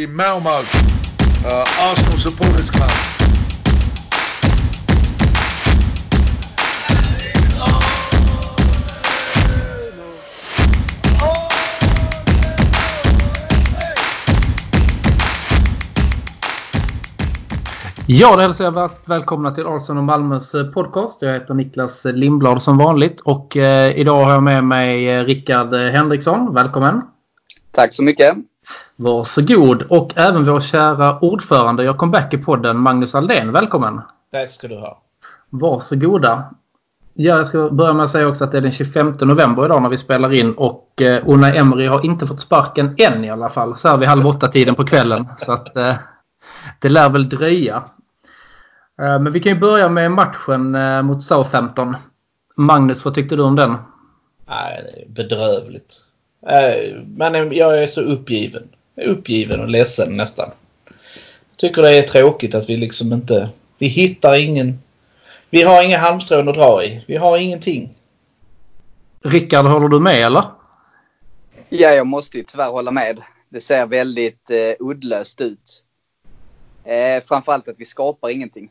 the Malmo uh, Arsenal Supporters Club. Ja, då hälsar jag varmt välkomna till Arsenal och Malmös eh, podcast. Jag heter Niklas Lindblad som vanligt och eh, idag har jag med mig eh, Rickard Henriksson. Välkommen! Tack så mycket! Varsågod! Och även vår kära ordförande, jag kom back i podden, Magnus Aldén. Välkommen! Tack ska du ha! Varsågoda! Ja, jag ska börja med att säga också att det är den 25 november idag när vi spelar in och eh, Emery har inte fått sparken än i alla fall. Så här vid halv åtta tiden på kvällen. Så att eh, det lär väl dröja. Eh, men vi kan ju börja med matchen eh, mot Southampton. Magnus, vad tyckte du om den? Nej, bedrövligt. Eh, men jag är så uppgiven. Uppgiven och ledsen nästan. Jag tycker det är tråkigt att vi liksom inte... Vi hittar ingen... Vi har inga halmstrån att dra i. Vi har ingenting. Rickard, håller du med eller? Ja, jag måste ju tyvärr hålla med. Det ser väldigt eh, uddlöst ut. Eh, framförallt att vi skapar ingenting.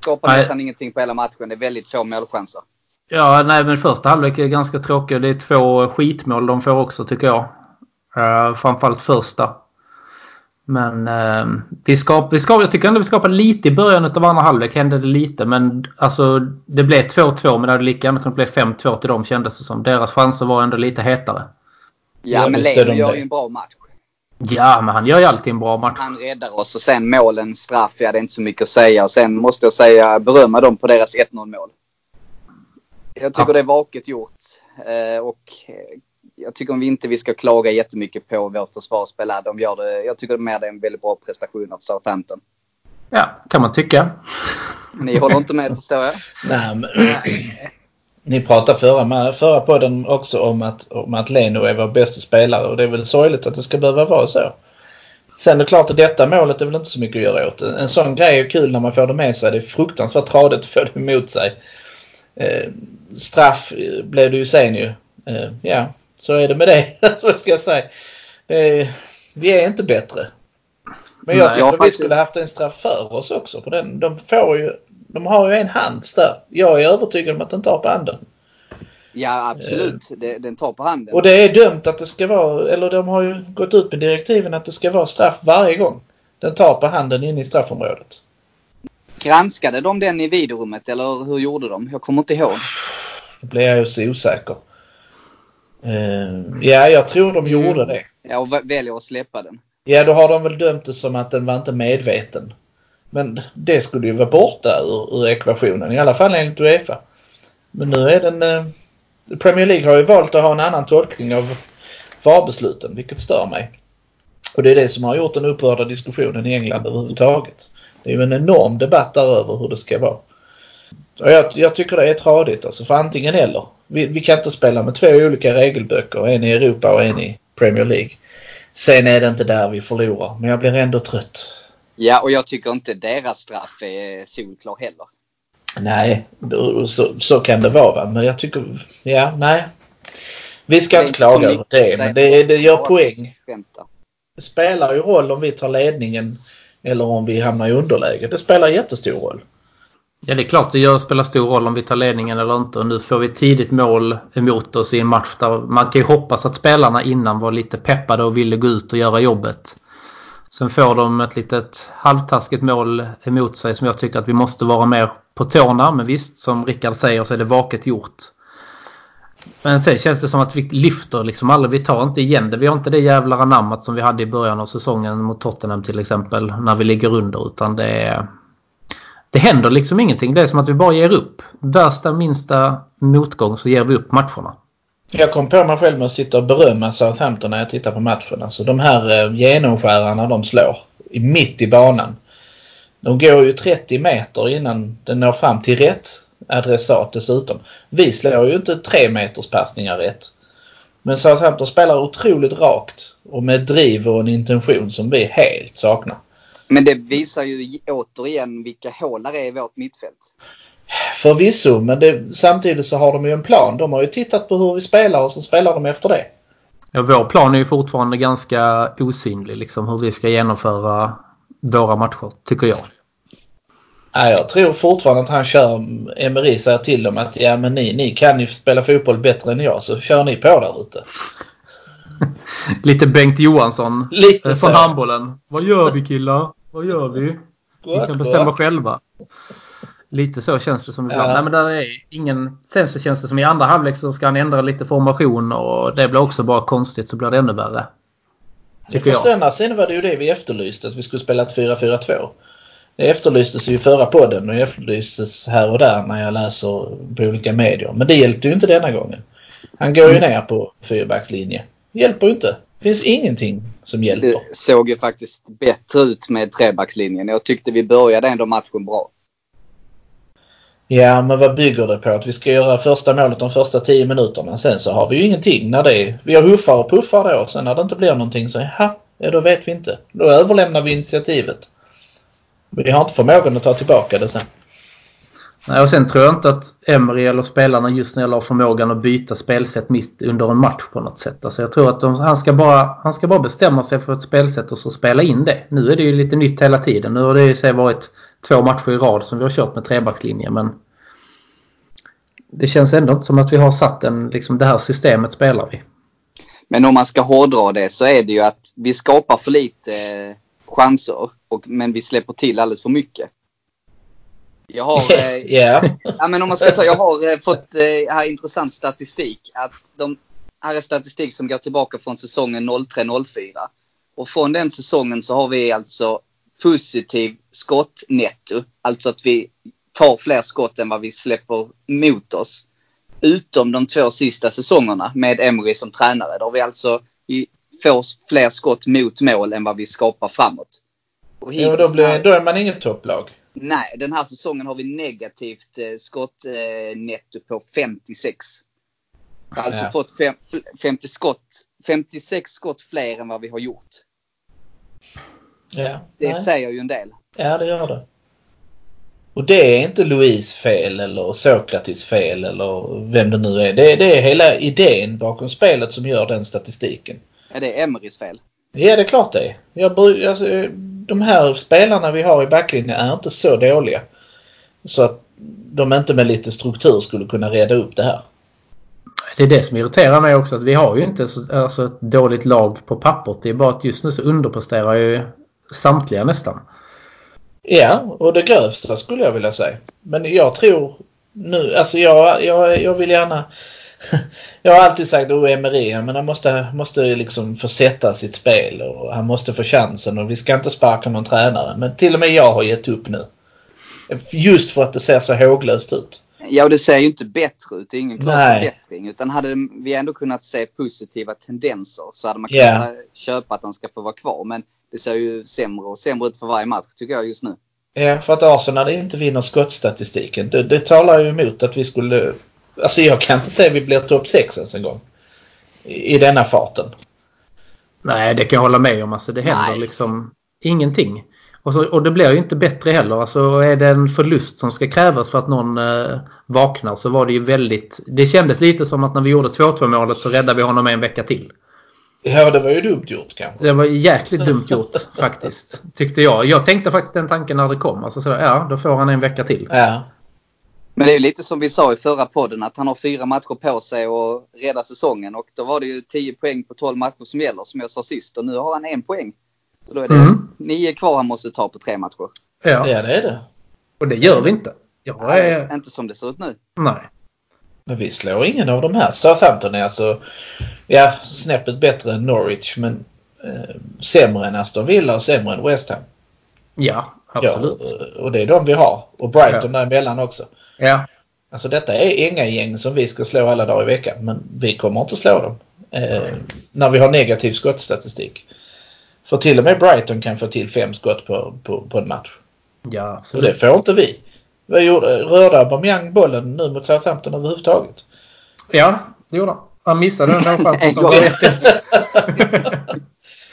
Skapar nej. nästan ingenting på hela matchen. Det är väldigt få målchanser. Ja, nej men första halvlek är ganska tråkig. Det är två skitmål de får också tycker jag. Uh, framförallt första. Men uh, vi skap, vi skap, jag tycker ändå vi skapade lite i början av andra halvlek. Hände det lite. Men alltså det blev 2-2 men det hade lika gärna kunnat bli 5-2 till dem kändes det som. Deras chanser var ändå lite hetare. Ja, men Leno gör ju en bra match. Ja, men han gör ju alltid en bra match. Han räddar oss och sen målen, straff, ja det är inte så mycket att säga. Och sen måste jag säga berömma dem på deras 1-0 mål. Jag tycker ja. det är vaket gjort. Eh, och jag tycker om vi inte vi ska klaga jättemycket på vårt försvarsspel. De gör det, jag tycker mer det är en väldigt bra prestation av Southampton. Ja, kan man tycka. Ni håller inte med förstår jag? Nej, men, ni pratade förra, förra podden också om att, om att Leno är vår bästa spelare och det är väl sorgligt att det ska behöva vara så. Sen är det klart att detta målet är väl inte så mycket att göra åt. En sån grej är kul när man får det med sig. Det är fruktansvärt tradigt att få det emot sig. Eh, straff blev det ju sen ju. Eh, ja, så är det med det. Vad ska jag säga? Vi är inte bättre. Men jag tycker faktiskt... vi skulle haft en straff för oss också. På den. De, får ju, de har ju en hands där. Jag är övertygad om att den tar på handen. Ja absolut, uh, den tar på handen. Och det är dömt att det ska vara, eller de har ju gått ut med direktiven att det ska vara straff varje gång. Den tar på handen inne i straffområdet. Granskade de den i videorummet eller hur gjorde de? Jag kommer inte ihåg. Då blir jag ju så osäker. Uh, ja, jag tror de gjorde det. Ja, och väljer att släppa den. Ja, då har de väl dömt det som att den var inte medveten. Men det skulle ju vara borta ur, ur ekvationen, i alla fall enligt Uefa. Men nu är den... Uh, Premier League har ju valt att ha en annan tolkning av VAR-besluten, vilket stör mig. Och det är det som har gjort den upprörda diskussionen i England överhuvudtaget. Det är ju en enorm debatt där över hur det ska vara. Jag, jag tycker det är tradigt alltså, för antingen eller. Vi, vi, kan inte spela med två olika regelböcker, en i Europa och en i Premier League. Sen är det inte där vi förlorar, men jag blir ändå trött. Ja, och jag tycker inte deras straff är solklar heller. Nej, så, så kan det vara va? men jag tycker, ja, nej. Vi ska inte klaga över det, men det, det gör poäng. Det spelar ju roll om vi tar ledningen eller om vi hamnar i underläge. Det spelar jättestor roll. Ja, det är klart det gör, spelar stor roll om vi tar ledningen eller inte. Och nu får vi tidigt mål emot oss i en match där man kan ju hoppas att spelarna innan var lite peppade och ville gå ut och göra jobbet. Sen får de ett litet halvtaskigt mål emot sig som jag tycker att vi måste vara mer på tårna. Men visst, som Rickard säger så är det vaket gjort. Men sen känns det som att vi lyfter liksom aldrig. Vi tar inte igen det. Vi har inte det jävla anammat som vi hade i början av säsongen mot Tottenham till exempel. När vi ligger under. Utan det är... Det händer liksom ingenting. Det är som att vi bara ger upp. Värsta minsta motgång så ger vi upp matcherna. Jag kom på mig själv med att sitta och berömma Southampton när jag tittar på matchen. Alltså de här eh, genomskärarna de slår mitt i banan. De går ju 30 meter innan den når fram till rätt adressat dessutom. Vi slår ju inte tre meters passningar rätt. Men Southampton spelar otroligt rakt och med driv och en intention som vi helt saknar. Men det visar ju återigen vilka hål det är i vårt mittfält. Förvisso, men det, samtidigt så har de ju en plan. De har ju tittat på hur vi spelar och så spelar de efter det. Ja, vår plan är ju fortfarande ganska osynlig liksom hur vi ska genomföra våra matcher, tycker jag. Ja, jag tror fortfarande att han kör, Emery säger till dem att ja men ni, ni kan ju spela fotboll bättre än jag så kör ni på där ute. Lite Bengt Johansson Lite eh, så. från handbollen. Vad gör vi killar? Vad gör vi? Vi kan bestämma själva. Lite så känns det som ibland. Ja. Nej, men där är ingen... Sen så känns det som i andra halvlek så ska han ändra lite formation och det blir också bara konstigt så blir det ännu värre. Tycker För jag. sen, sen var det ju det vi efterlyste, att vi skulle spela ett 4-4-2. Det efterlystes ju i förra podden och efterlystes här och där när jag läser på olika medier. Men det hjälpte ju inte denna gången. Han går ju Mm. ner på fyrbackslinje. Hjälper ju inte. Det finns ingenting som hjälper. Det såg ju faktiskt bättre ut med trebackslinjen. Jag tyckte vi började ändå matchen bra. Ja, men vad bygger det på? Att vi ska göra första målet de första 10 minuterna. Sen så har vi ju ingenting när det är... Vi har huffar och puffar då. Sen när det inte blir någonting så, ja då vet vi inte. Då överlämnar vi initiativet. Vi har inte förmågan att ta tillbaka det sen. Nej, och sen tror jag inte att Emery eller spelarna just när det gäller förmågan att byta spelsätt mitt under en match på något sätt. Alltså jag tror att de, han, ska bara, han ska bara bestämma sig för ett spelsätt och så spela in det. Nu är det ju lite nytt hela tiden. Nu har det ju sig varit två matcher i rad som vi har kört med trebackslinje men det känns ändå inte som att vi har satt en, liksom det här systemet spelar vi. Men om man ska hårdra det så är det ju att vi skapar för lite eh, chanser. Och, men vi släpper till alldeles för mycket. Jag har, eh, Ja. men om man ska ta, jag har eh, fått eh, här intressant statistik. Att de, här är statistik som går tillbaka från säsongen 03-04. Och från den säsongen så har vi alltså positiv skottnetto. Alltså att vi tar fler skott än vad vi släpper mot oss. Utom de två sista säsongerna med Emery som tränare. Då har vi alltså vi får fler skott mot mål än vad vi skapar framåt. Och ja då, blir, då är man inget topplag. Nej, den här säsongen har vi negativt eh, skottnetto eh, på 56. Vi har alltså Ja. fått fem, f- 50 skott, 56 skott fler än vad vi har gjort. Ja, Det nej. säger ju en del. ja det gör det. Och det är inte Louise fel eller Sokratis fel eller vem det nu är. Det, det är hela idén bakom spelet som gör den statistiken. Ja, det är Emerys fel. Ja, det är klart det är. Jag, alltså, de här spelarna vi har i backlinjen är inte så dåliga. Så att de inte med lite struktur skulle kunna reda upp det här. Det är det som irriterar mig också. Att vi har ju inte så, alltså ett dåligt lag på pappret. Det är bara att just nu så underpresterar ju samtliga nästan. Ja, och det grövsta skulle jag vilja säga. Men jag tror nu, alltså jag, jag, jag vill gärna... Jag har alltid sagt att Emery, men han måste, måste liksom få sätta sitt spel och han måste få chansen och vi ska inte sparka någon tränare. Men till och med jag har gett upp nu. Just för att det ser så håglöst ut. Ja, och det ser ju inte bättre ut. Det är ingen klar Nej. förbättring. Utan hade vi ändå kunnat se positiva tendenser så hade man kunnat köpa att han ska få vara kvar. Men det ser ju sämre och sämre ut för varje match tycker jag just nu. Ja, för att Arsenal inte vinner skottstatistiken. Det, det talar ju emot att vi skulle... Alltså jag kan inte säga att vi blir topp 6 ens en gång. I, I denna farten. Nej, det kan jag hålla med om. Alltså, det händer Nej. liksom ingenting. Och, så, och det blir ju inte bättre heller. Alltså, är det en förlust som ska krävas för att någon eh, vaknar så var det ju väldigt... Det kändes lite som att när vi gjorde 2-2 målet så räddade vi honom en vecka till. Ja, det var ju dumt gjort kanske. Det var jäkligt dumt gjort faktiskt. Tyckte jag. Jag tänkte faktiskt den tanken när det kom. Alltså, så, ja, då får han en vecka till. Ja. Men det är ju lite som vi sa i förra podden att han har fyra matcher på sig att rädda säsongen. Och då var det ju 10 poäng på 12 matcher som gäller som jag sa sist. Och nu har han en poäng. Så då är det Mm. nio kvar han måste ta på tre matcher. Ja, ja, det är det. och det gör vi inte. Jag Nej, är... Inte som det ser ut nu. Nej. Men vi slår ingen av de här. Southampton är alltså, ja, snäppet bättre än Norwich men eh, sämre än Aston Villa och sämre än West Ham. Ja, absolut. Ja, och det är de vi har. Och Brighton däremellan också. Ja. Alltså detta är inga gäng som vi ska slå alla dagar i veckan. Men vi kommer inte slå dem. Eh, när vi har negativ skottstatistik. För till och med Brighton kan få till fem skott på, på, på en match. Ja, Och absolut. det får inte vi. Gjorde, rörde Aubameyang bollen nu mot Southampton överhuvudtaget? Ja, det gjorde han. Han missade den chansen. En som var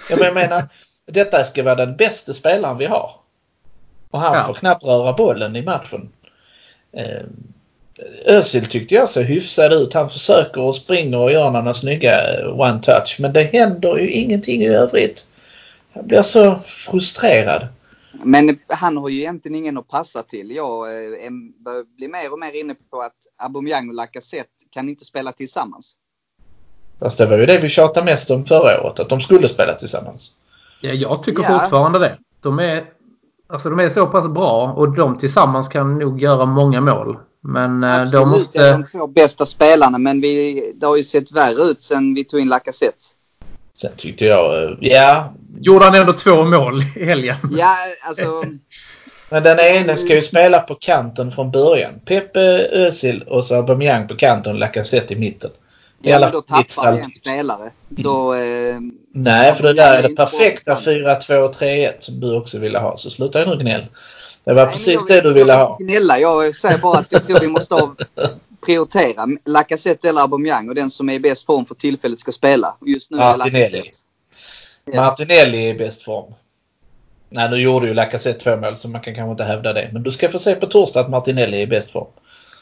Ja, men jag menar, detta ska vara den bästa spelaren vi har. Och han Ja. får knappt röra bollen i matchen. Eh, Özil tyckte jag ser hyfsad ut. Han försöker och springer och gör några snygga one-touch. Men det händer ju ingenting i övrigt. Jag blir så frustrerad. Men han har ju egentligen ingen att passa till. Jag eh, börjar bli mer och mer inne på att Aubameyang och Lacazette kan inte spela tillsammans. Fast det var ju det vi tjatade mest om förra året, att de skulle spela tillsammans. Ja, jag tycker ja. fortfarande det. De är, alltså de är så pass bra och de tillsammans kan nog göra många mål. Men eh, Absolut, de måste... det är de två bästa spelarna men vi, det har ju sett värre ut sen vi tog in Lacazette. Sen tyckte jag, eh, ja. Gjorde han ändå två mål i helgen? Ja, alltså. Men den ene ska ju spela på kanten från början. Pepe, Özil och så Aubameyang på kanten och Lacazette i mitten. Ja, men då tappar vi en spelare. Då, eh, Nej, för det där är det perfekta 4-2-3-1 som du också ville ha. Så sluta nu gnäll. Det var Nej, precis det du ville ha. Gnälla. Jag säger bara att jag tror vi måste prioritera Lacazette eller Aubameyang och den som är i bäst form för tillfället ska spela. Just nu Martinelli. är Lacazette. Ja. Martinelli är i bäst form. Nej, nu gjorde ju Lacazette två mål så man kan kanske inte hävda det. Men du ska få se på torsdag att Martinelli är i bäst form.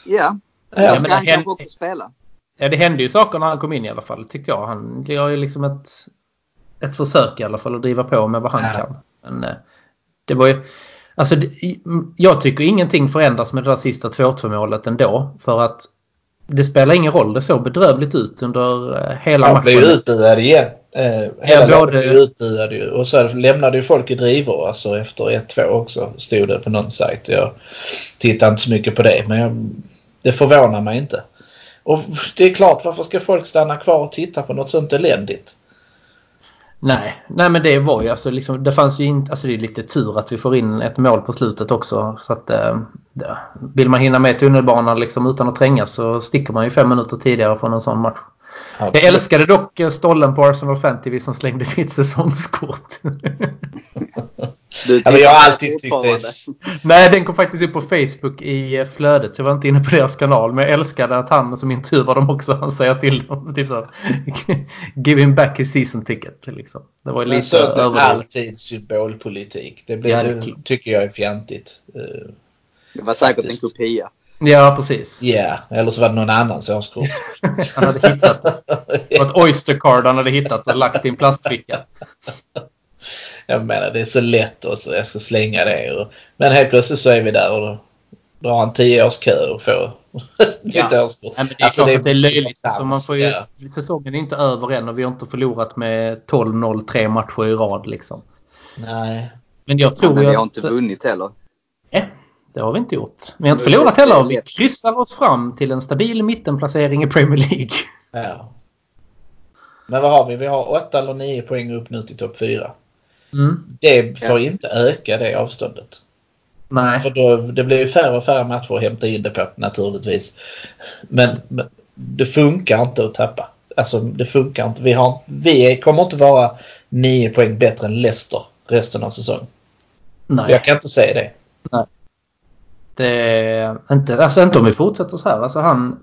Ja, då ja, ska han kanske också spela. Ja, det hände ju saker när han kom in i alla fall tyckte jag. Han gör ju liksom ett, ett försök i alla fall att driva på med vad han ja. kan. Men eh, det var ju... Alltså, jag tycker ingenting förändras med det där sista 2-2 målet ändå. För att det spelar ingen roll. Det såg bedrövligt ut under eh, hela matchen. Han blev utbuad igen. Eh, hela ja, både... blev utbuad ju. Och så lämnade ju folk i drivor alltså efter 1-2 också. Stod det på någon sajt. Jag tittade inte så mycket på det. Men jag, det förvånar mig inte. Och det är klart, varför ska folk stanna kvar och titta på något sånt eländigt? Nej, nej men det var ju alltså liksom, det fanns ju inte, alltså det är lite tur att vi får in ett mål på slutet också. Så att eh, vill man hinna med tunnelbanan liksom utan att trängas så sticker man ju fem minuter tidigare från en sån match. Absolut. Jag älskade dock stollen på Arsenal Fan TV som slängde sitt säsongskort. Du ja, jag har alltid tyckt det. Nej, den kom faktiskt upp på Facebook i eh, flödet. Jag var inte inne på deras kanal. Men jag älskade att han som intervjuar dem också, han säger till dem typ så Give him back his season ticket. Liksom. Det var lite så det är alltid symbolpolitik. Det, blir, ja, det tycker jag är fjantigt. Eh, det var säkert Faktiskt. en kopia. Ja, precis. Ja, yeah. eller så var det någon annans årskort. han hade hittat det. var ett Oyster card han hade hittat och lagt i en plastficka. Jag menar det är så lätt och så jag ska slänga det. Och, men helt plötsligt så är vi där och då, då har han 10 års kö och får ja. årskort. Ja, men det är alltså, klart det är, att det är löjligt. Alltså, man får ju, ja. Säsongen är inte över än och vi har inte förlorat med 12-0 tre matcher i rad. Liksom. Nej. Men jag tror ja, men vi har inte vunnit heller. Nej, det har vi inte gjort. Men vi har inte förlorat heller. Vi kryssar oss fram till en stabil mittenplacering i Premier League. Ja. Men vad har vi? Vi har 8 eller 9 poäng upp nu till topp 4. Mm. Det får ja. inte öka det avståndet. Nej. För då, det blir ju färre och färre matcher att hämta in det på naturligtvis. Men, men det funkar inte att tappa. Alltså det funkar inte. Vi, har, vi kommer inte vara 9 poäng bättre än Leicester resten av säsongen. Nej. Jag kan inte säga det. Nej. Det är inte, alltså inte om vi fortsätter så här. Alltså han,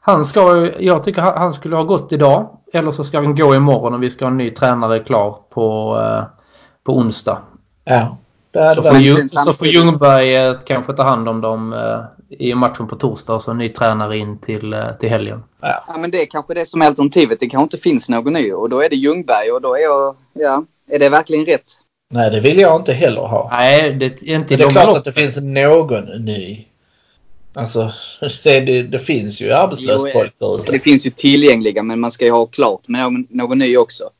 han ska, jag tycker han skulle ha gått idag. Eller så ska han gå imorgon och vi ska ha en ny tränare klar på eh, på onsdag. Ja. Så får, Ljung, så får Ljungberg eh, kanske ta hand om dem eh, i matchen på torsdag och så en ny tränare in till, eh, till helgen. Ja. ja. men det är kanske det som är alternativet. Det kanske inte finns någon ny och då är det Ljungberg och då är jag, ja, är det verkligen rätt? Nej, det vill jag inte heller ha. Nej, det är inte Det är klart att det finns någon ny. Alltså, det, det, det finns ju arbetslöst folk där ute. Det finns ju tillgängliga men man ska ju ha klart med någon, någon ny också.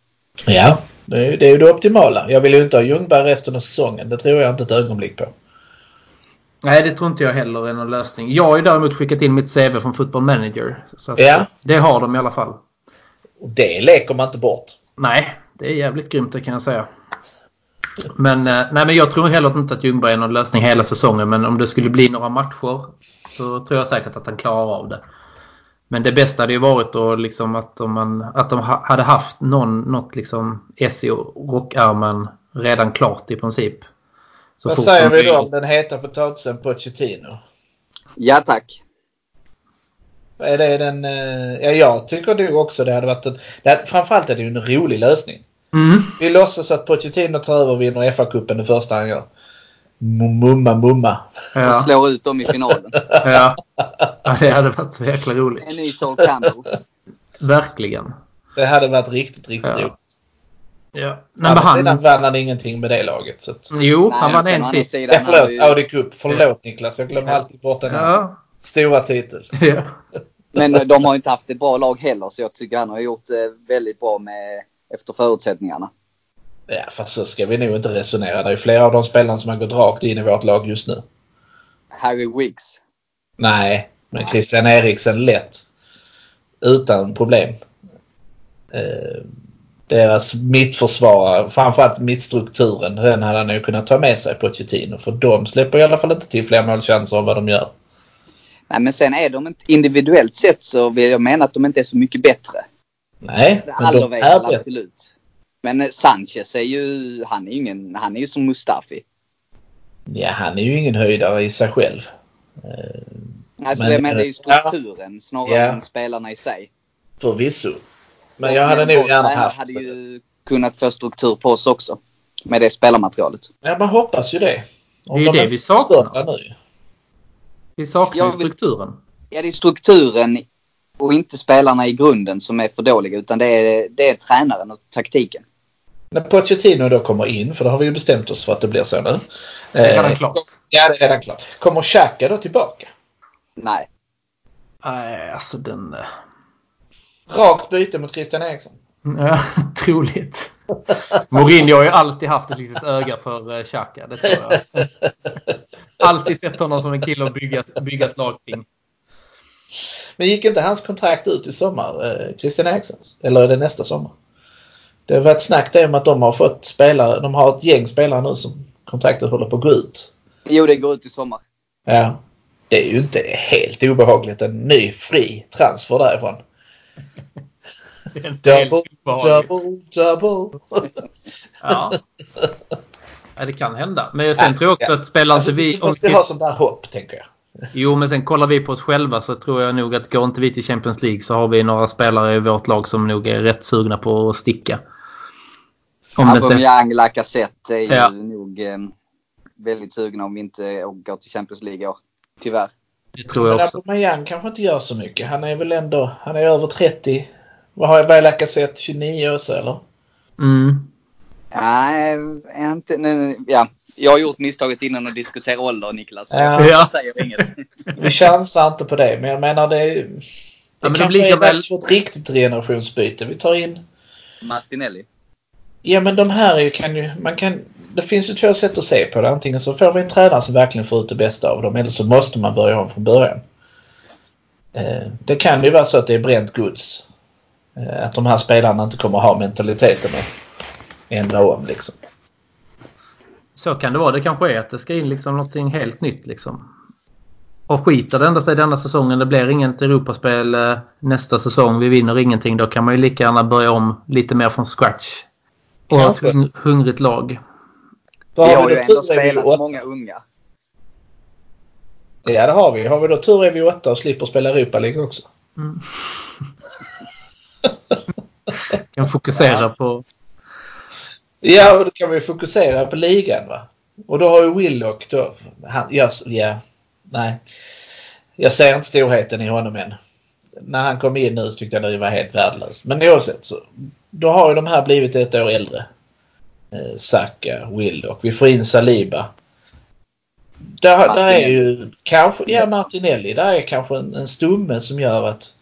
Ja, det är, det är ju det optimala. Jag vill ju inte ha Ljungberg resten av säsongen. Det tror jag inte ett ögonblick på. Nej, det tror inte jag heller är någon lösning. Jag har ju däremot skickat in mitt CV från Football Manager. Så ja. Det har de i alla fall. Det leker man inte bort. Nej, det är jävligt grymt det kan jag säga. Men, eh, nej, men jag tror heller inte att Ljungberg är någon lösning hela säsongen. Men om det skulle bli några matcher så tror jag säkert att han klarar av det. Men det bästa hade ju varit då liksom att, om man, att de hade haft någon, något liksom S i rockärmen redan klart i princip. Så Vad säger vi då om den heta potatisen Pochettino? Ja tack. Är det den... Eh, ja, jag tycker nog också det hade varit en... Det, framförallt är det ju en rolig lösning. Mm. Vi låtsas att Pochettino tar över och vinner FA-cupen det första han gör. Mumma, mumma. Ja. Och slår ut dem i finalen. ja. Ja, det hade varit så jäkla roligt. En ny Sol Campbell. Verkligen. Det hade varit riktigt, riktigt Ja. roligt. Ja. Men andra han... sidan vann han ingenting med det laget. Så att... Jo, Nej, han vann en sidan Ja, förlåt. ju- Audi Cup. Förlåt Niklas. Jag glömmer Ja. alltid bort den här Ja. stora titeln. ja. Men de har inte haft ett bra lag heller så jag tycker han har gjort det väldigt bra med, efter förutsättningarna. Ja, fast så ska vi nog inte resonera. Det är flera av de spelarna som har gått rakt in i vårt lag just nu. Harry Wiggs. Nej, men Christian Eriksen lätt. Utan problem. Eh, deras mittförsvarare, framförallt mittstrukturen, den hade han ju kunnat ta med sig på Pochettino. För de släpper i alla fall inte till fler målchanser än vad de gör. Nej men sen är de inte, individuellt sett så vill jag mena att de inte är så mycket bättre. Nej, men de är bättre. absolut. Men eh, Sanchez är ju, han är ju ingen, han är ju som Mustafi. Ja, han är ju ingen höjdare i sig själv. Eh, Alltså Men- det, men det är ju strukturen snarare Ja. än spelarna i sig. Förvisso. Men jag hade nog gärna haft... hade ju kunnat få struktur på oss också. Med det spelarmaterialet. Ja, man hoppas ju det. Om Det är de det inte vi saknar. Nu. Vi saknar vill- strukturen. Ja, det är strukturen och inte spelarna i grunden som är för dåliga utan det är, det är tränaren och taktiken. När Pochettino då kommer in, för det har vi ju bestämt oss för att det blir så nu. Det är redan Eh, klart. Ja, det är redan klart. Kommer Xhaka då tillbaka? Nej. Nej, alltså den... eh, Rakt byte mot Christian Eriksson. Ja, troligt. Mourinho har ju alltid haft ett litet öga för eh, Xhaka. Det tror jag. Alltid sett honom som en kille att bygga, bygga ett lag kring. Men gick inte hans kontrakt ut i sommar, Christian Erikssons? Eller är det nästa sommar? Det har varit snack det om att de har fått spelare, de har ett gäng spelare nu som kontraktet håller på att gå ut. Jo, det går ut i sommar. Ja. Det är ju inte helt obehagligt. En ny fri transfer därifrån. Det är Double, double, double. Ja. ja, det kan hända. Men sen Ja, tror jag också ja. att spelar Alltså, vi... vi måste ha sånt där hopp, tänker jag. Jo, men sen kollar vi på oss själva så tror jag nog att går inte vi till Champions League så har vi några spelare i vårt lag som nog är rätt sugna på att sticka. Om det inte... Aubameyang, Lacazette är ju Ja. nog eh, väldigt sugna om vi inte går till Champions League år. Tyvärr. Det tror jag Men också. Aubameyang kanske inte gör så mycket. Han är väl ändå, han är över 30. Vad har jag, vad är Lacazette? 29 också eller? Mm. Nej, inte, nu, ja. Jag har gjort misstaget innan att diskutera ålder Niklas. så Ja. Jag Ja. säger inget. Vi chansar inte på det, men jag menar det. Det men de kanske ligger är väl- dags för ett riktigt generationsbyte. Vi tar in... Martinelli. Ja men de här är ju, kan ju, man kan... Det finns ju två sätt att se på det. Antingen så får vi en tränare som verkligen får ut det bästa av dem eller så måste man börja om från början. Eh, det kan ju vara så att det är bränt gods. Eh, att de här spelarna inte kommer ha mentaliteten att ändra om liksom. Så kan det vara. Det kanske är att det ska in liksom någonting helt nytt liksom. Och skiter det ändå sig denna säsongen, det blir inget Europaspel eh, nästa säsong, vi vinner ingenting, då kan man ju lika gärna börja om lite mer från scratch. Och ett hung- hungrigt lag. Då Vi har ju då ändå vi spelat många unga. Ja det har vi. Har vi då tur är vi åtta och slipper spela Europa League också. Mm. kan fokusera på... Ja, och då kan vi fokusera på ligan va. Och då har ju Willock då, han, jag, ja, nej. Jag ser inte storheten i honom än. När han kom in nu tyckte jag det var helt värdelöst. Men oavsett så, då har ju de här blivit ett år äldre. Eh, Saka, Willock, vi får in Saliba. Där, där är ju kanske, ja Martinelli, där är kanske en, en stumme som gör att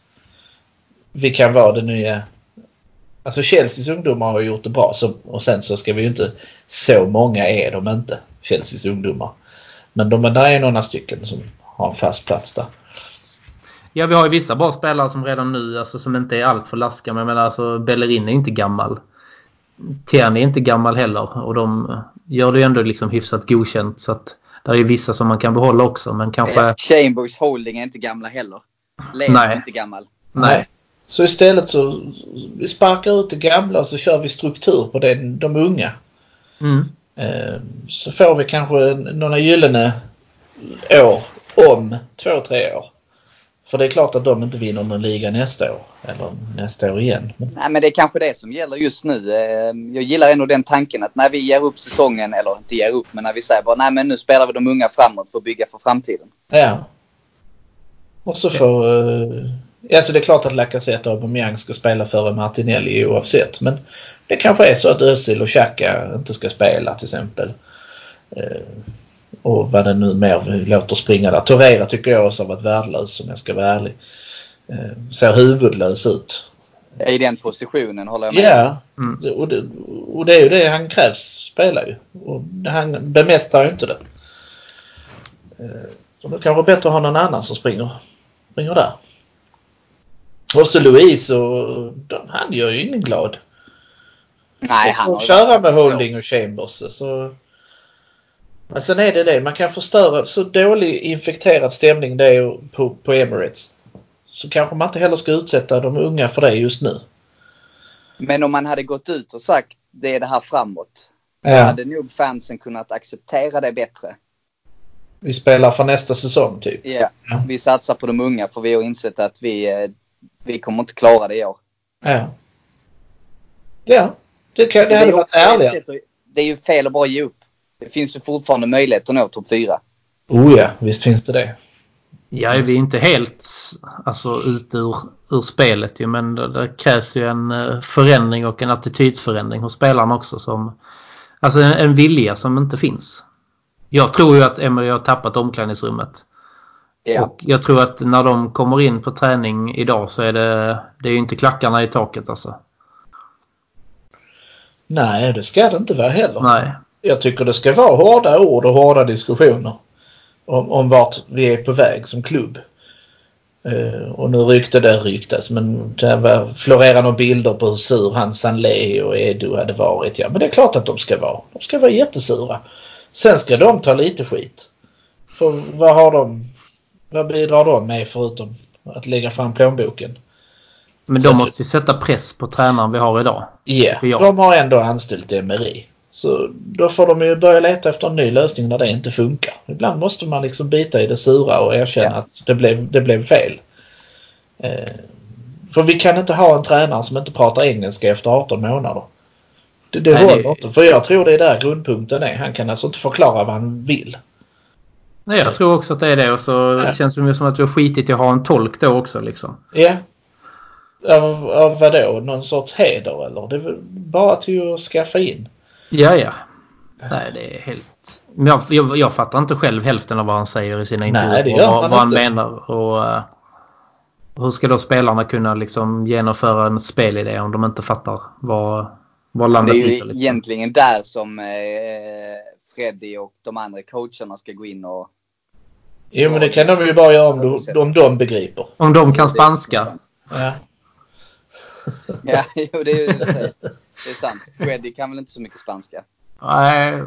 vi kan vara det nya Alltså Chelseas ungdomar har gjort det bra så, och sen så ska vi ju inte... Så många är de inte, Chelseas ungdomar. Men de, där är några stycken som har en fast plats där. Ja, vi har ju vissa bra spelare som redan nu, alltså som inte är allt för laska. Men alltså, Bellerin är inte gammal. Tierney är inte gammal heller. Och de gör det ju ändå liksom hyfsat godkänt. Så att det är ju vissa som man kan behålla också. Men kanske... Chambers Holding är inte gamla heller. Leo Nej. är inte gammal. Nej. Så istället så vi sparkar ut det gamla och så kör vi struktur på den, de unga. Mm. Eh, så får vi kanske några gyllene år om två, tre år. För det är klart att de inte vinner någon liga nästa år. Eller nästa år igen. Nej, men det är kanske det som gäller just nu. Eh, Jag gillar ändå den tanken att när vi ger upp säsongen, eller inte ger upp, men när vi säger bara nej men nu spelar vi de unga framåt för att bygga för framtiden. ja. Och så får... Uh, alltså det är klart att Lacazette och Aubameyang ska spela före Martinelli oavsett. Men det kanske är så att Özil och Xhaka inte ska spela till exempel. Och vad det nu mer vi låter springa där. Torreira tycker jag också har varit värdelös om jag ska vara ärlig. Uh, ser huvudlös ut. I den positionen håller jag med. Ja, mm. och, det, och det är ju det han krävs spela ju. Och han bemästrar ju inte det. Så då kanske bättre att ha någon annan som springer, springer där. Och så Louise och han gör ju ingen glad. Nej, han har köra med Holding och Chambers. Så. Men sen är det det, man kan förstöra så dålig infekterad stämning det är på, på Emirates. Så kanske man inte heller ska utsätta de unga för det just nu. Men om man hade gått ut och sagt det är det här framåt. Ja. Då hade nog fansen kunnat acceptera det bättre. Vi spelar för nästa säsong typ. Yeah. Ja, vi satsar på de unga för vi har insett att vi, eh, vi kommer inte klara det i år. Ja. Ja, det, kan, det, det hade varit ärligt. Det är ju fel att bara ge upp. Det finns ju fortfarande möjlighet att nå topp 4. Oh ja, visst finns det det. Ja, vi är inte helt alltså, ute ur, ur spelet ju, men det, det, krävs ju en eh, förändring och en attitydsförändring hos spelarna också. Som, alltså en, en vilja som inte finns. Jag tror ju att Emery har tappat omklädningsrummet. Ja. Och jag tror att när de kommer in på träning idag så är det, det är ju inte klackarna i taket alltså. Nej, det ska det inte vara heller. Nej. Jag tycker det ska vara hårda ord och hårda diskussioner om, om vart vi är på väg som klubb. Uh, och nu rykte det ryktas men det var, några bilder på hur sur Hans Sanlé och Edu hade varit. Ja men det är klart att de ska vara. De ska vara jättesura. Sen ska de ta lite skit. För vad har de? Vad bidrar de med förutom att lägga fram plånboken? Men de måste ju sätta press på tränaren vi har idag. Ja, yeah, de har ändå anställt Emery. Så då får de ju börja leta efter en ny lösning när det inte funkar. Ibland måste man liksom bita i det sura och erkänna ja. att det blev, det blev fel. Eh, för vi kan inte ha en tränare som inte pratar engelska efter 18 månader. Det, det Nej, håller det... inte. För jag tror det är där grundpunkten är. Han kan alltså inte förklara vad han vill. Nej, jag tror också att det är det. Och så ja. känns det som att vi har skitit i att ha en tolk då också liksom. Ja. Av, av vadå? Någon sorts heder eller? Det är bara till att skaffa in. Ja, ja. Nej, det är helt... Jag, jag, jag fattar inte själv hälften av vad han säger i sina intervjuer. Gör vad, vad han menar. Och, uh, hur ska då spelarna kunna liksom genomföra en spelidé om de inte fattar vad, vad landet ligger? Det är ju liksom? egentligen där som eh, Freddy och de andra coacherna ska gå in och... Jo, men det kan de ju bara göra om, de, om de begriper. Om de kan spanska. Ja. ja, jo, det är ju det är sant. Freddy kan väl inte så mycket spanska. Nej,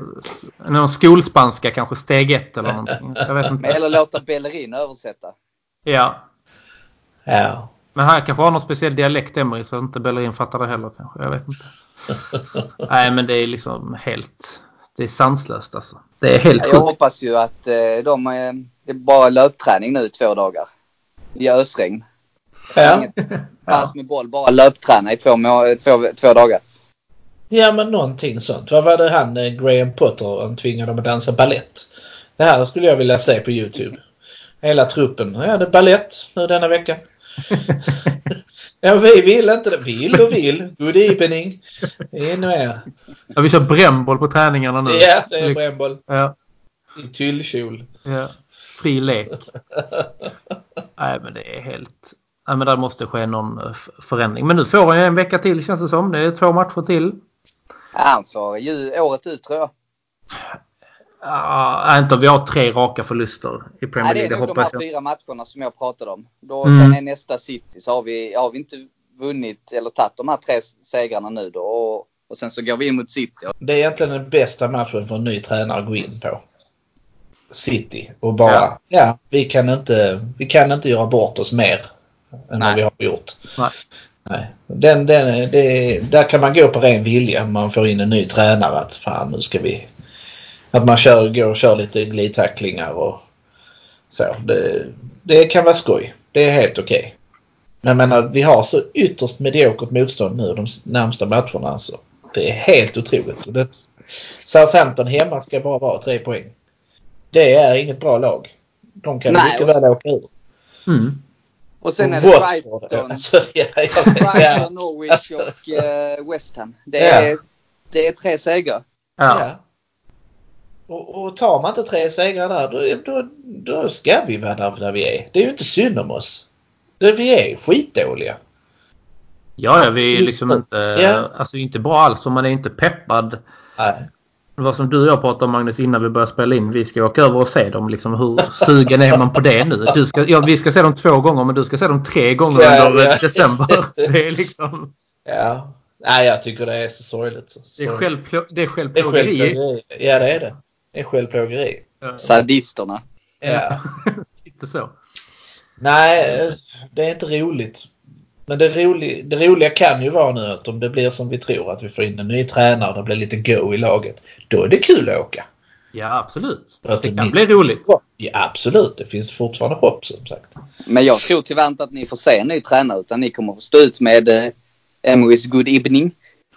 någon skolspanska kanske steg ett eller någonting. Jag vet inte. Eller låta Bellerin översätta. Ja. Ja. Men han kanske har någon speciell dialekt Emery så inte Bellerin fattar det heller kanske. Jag vet inte. Nej men det är liksom helt... Det är sanslöst alltså. Det är helt Jag sjukt. hoppas ju att eh, de... Eh, det är bara löpträning nu i två dagar. I ösregn. Ja. pass med boll, bara löpträna i två, två, två dagar. Ja men någonting sånt. Vad var det han eh, Graham Potter han tvingade dem att dansa ballett? Det här skulle jag vilja se på Youtube. Hela truppen. Ja det är ballett nu denna veckan. ja vi vill inte det. Vill och vill. Good evening. In med Ja vi kör brännboll på träningarna nu. Ja det är brännboll. Ja. I tyllkjol. Ja. Fri lek. Nej men det är helt... Nej men där måste ske någon eh, förändring. Men nu får han ju en vecka till känns det som. Det är två matcher till. Han får ju året ut tror jag. Uh, inte om vi har tre raka förluster i Premier League. Nej, det är nog de här jag. fyra matcherna som jag pratade om. Då, mm. Sen är nästa City så har vi, har vi inte vunnit eller tagit de här tre segrarna nu då. Och, och sen så går vi in mot City. Det är egentligen den bästa matchen för en ny tränare att gå in på. City och bara, ja, ja vi, kan inte, vi kan inte göra bort oss mer än Nej. vad vi har gjort. Nej. Nej. Den, den, det, där kan man gå på ren vilja om man får in en ny tränare att fan nu ska vi... Att man kör, går och kör lite glidtacklingar och så. Det, det kan vara skoj. Det är helt okej. Okay. Men jag menar, vi har så ytterst mediokert motstånd nu de närmsta matcherna alltså. Det är helt otroligt. Det, Southampton hemma ska bara vara tre poäng. Det är inget bra lag. De kan Nej, mycket väl åka ur. Mm. Och sen är det. Brighton, Alltså, ja, ja, ja. Brighton, Norwich Alltså. och eh, West Ham. Det är, Ja. det är tre segrar. Ja. Ja. Och, och tar man inte tre segrar där då, då, då ska vi vara där, där vi är. Det är ju inte synd om oss. Det, vi är skitdåliga. Ja, ja, vi är liksom inte, Ja. alltså inte bra alls. Och man är inte peppad. Nej. Det var som du och jag pratade om Magnus innan vi började spela in. Vi ska åka över och se dem. Liksom, hur sugen är man på det nu? Du ska, ja, vi ska se dem två gånger men du ska se dem tre gånger Ja, under ja. december. Det är liksom... Ja. Nej, jag tycker det är så sorgligt. Så, Det är, så- självplå, det är det är självplågeri. självplågeri. Ja, det är det. Det är självplågeri. Ja. Sadisterna. Ja. Lite så. Nej, det är inte roligt. Men det, roli, det roliga kan ju vara nu att om det blir som vi tror att vi får in en ny tränare och det blir lite go i laget. Då är det kul att åka. Ja, absolut. För att Det kan bli roligt. Ja, absolut. Det finns fortfarande hopp som sagt. Men jag tror tyvärr inte att ni får se en ny tränare utan ni kommer få stå ut med eh, Emery's good evening.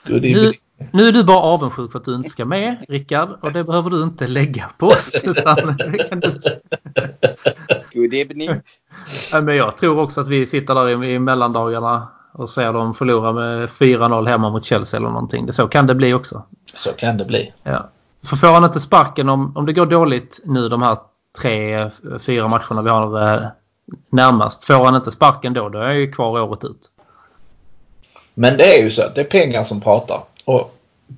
Good Nu, evening. nu är du bara avundsjuk för att du inte ska med, Rickard. Och det behöver du inte lägga på oss. Utan det kan du... Good evening. Men jag tror också att vi sitter där i, i mellandagarna och ser dem förlora med 4-0 hemma mot Chelsea eller någonting. Det, så kan det bli också. Så kan det bli. Ja. För får han inte sparken om, om det går dåligt nu de här tre, fyra matcherna vi har eh, närmast. Får han inte sparken då, då är jag ju kvar året ut. Men det är ju så att det är pengar som pratar. Och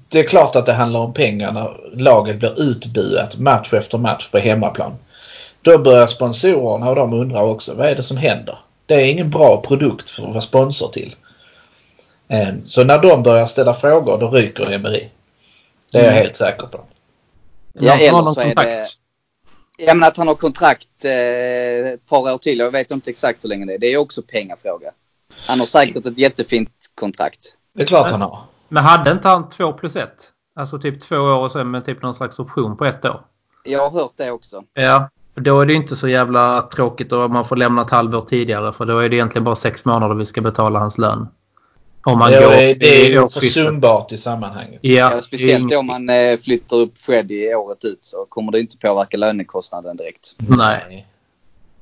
det är klart att det handlar om pengar när laget blir utbuat match efter match på hemmaplan. Då börjar sponsorerna och de undrar också vad är det som händer? Det är ingen bra produkt för att vara sponsor till. Eh, Så när de börjar ställa frågor då ryker Emery. Det är jag Mm. helt säker på. Ja, har eller någon så är det... Jag menar att han har kontrakt eh, ett par år till. Jag vet inte exakt hur länge det är. Det är också pengafråga. Han har säkert ett jättefint kontrakt. Det är klart han har. Men hade inte han 2 plus 1? Alltså typ två år och sen med typ någon slags option på ett år. Jag har hört det också. Ja. Då är det inte så jävla tråkigt och man får lämna ett halvår tidigare för då är det egentligen bara sex månader vi ska betala hans lön. Om man Det går är, det är ju försumbart i sammanhanget. Ja, Ja, det är speciellt om man eh, flyttar upp Fred i året ut så kommer det inte påverka lönekostnaden direkt. Nej.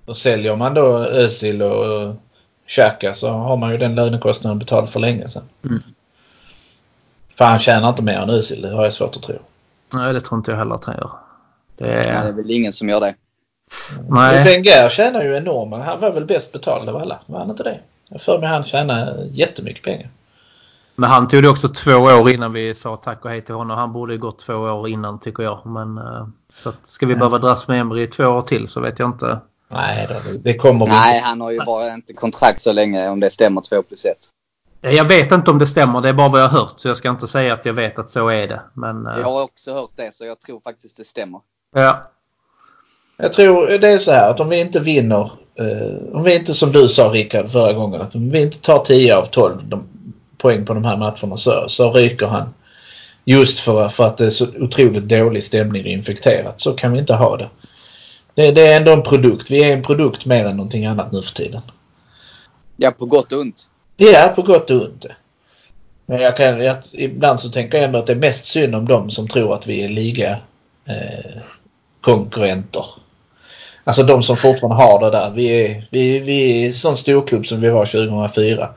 Och säljer man då Özil och Xhaka så har man ju den lönekostnaden betald för länge sedan. Mm. För han tjänar inte mer än Özil, det har jag svårt att tro. Nej, det tror inte jag heller att han gör. Det Ja, det är är... väl ingen som gör det. Nej. Wenger tjänar ju enormt, men han var väl bäst betald av alla? Var han inte det? Jag för mig han tjänar jättemycket pengar. Men han tog det också två år innan vi sa tack och hej till honom. Han borde ju gått två år innan tycker jag. Men eh, så att ska vi behöva dras med Emery i två år till så vet jag inte. Nej, det kommer vi Nej, han har ju bara inte kontrakt så länge om det stämmer 2 plus 1. Jag vet inte om det stämmer. Det är bara vad jag har hört. Så jag ska inte säga att jag vet att så är det. Men eh, Jag har också hört det så jag tror faktiskt det stämmer. ja. Jag tror det är så här att om vi inte vinner, eh, om vi inte som du sa Rickard förra gången, att om vi inte tar 10 av 12 de, poäng på de här matcherna så, så ryker han. Just för, för att det är så otroligt dålig stämning och infekterat. Så kan vi inte ha det. det. Det är ändå en produkt. Vi är en produkt mer än någonting annat nu för tiden. Ja, på gott och ont. Ja, på gott och ont. Men jag kan, jag, ibland så tänker jag ändå att det är mest synd om dem som tror att vi är liga eh, konkurrenter. Alltså de som fortfarande har det där. Vi är, vi, vi är en sån storklubb som vi var 2004.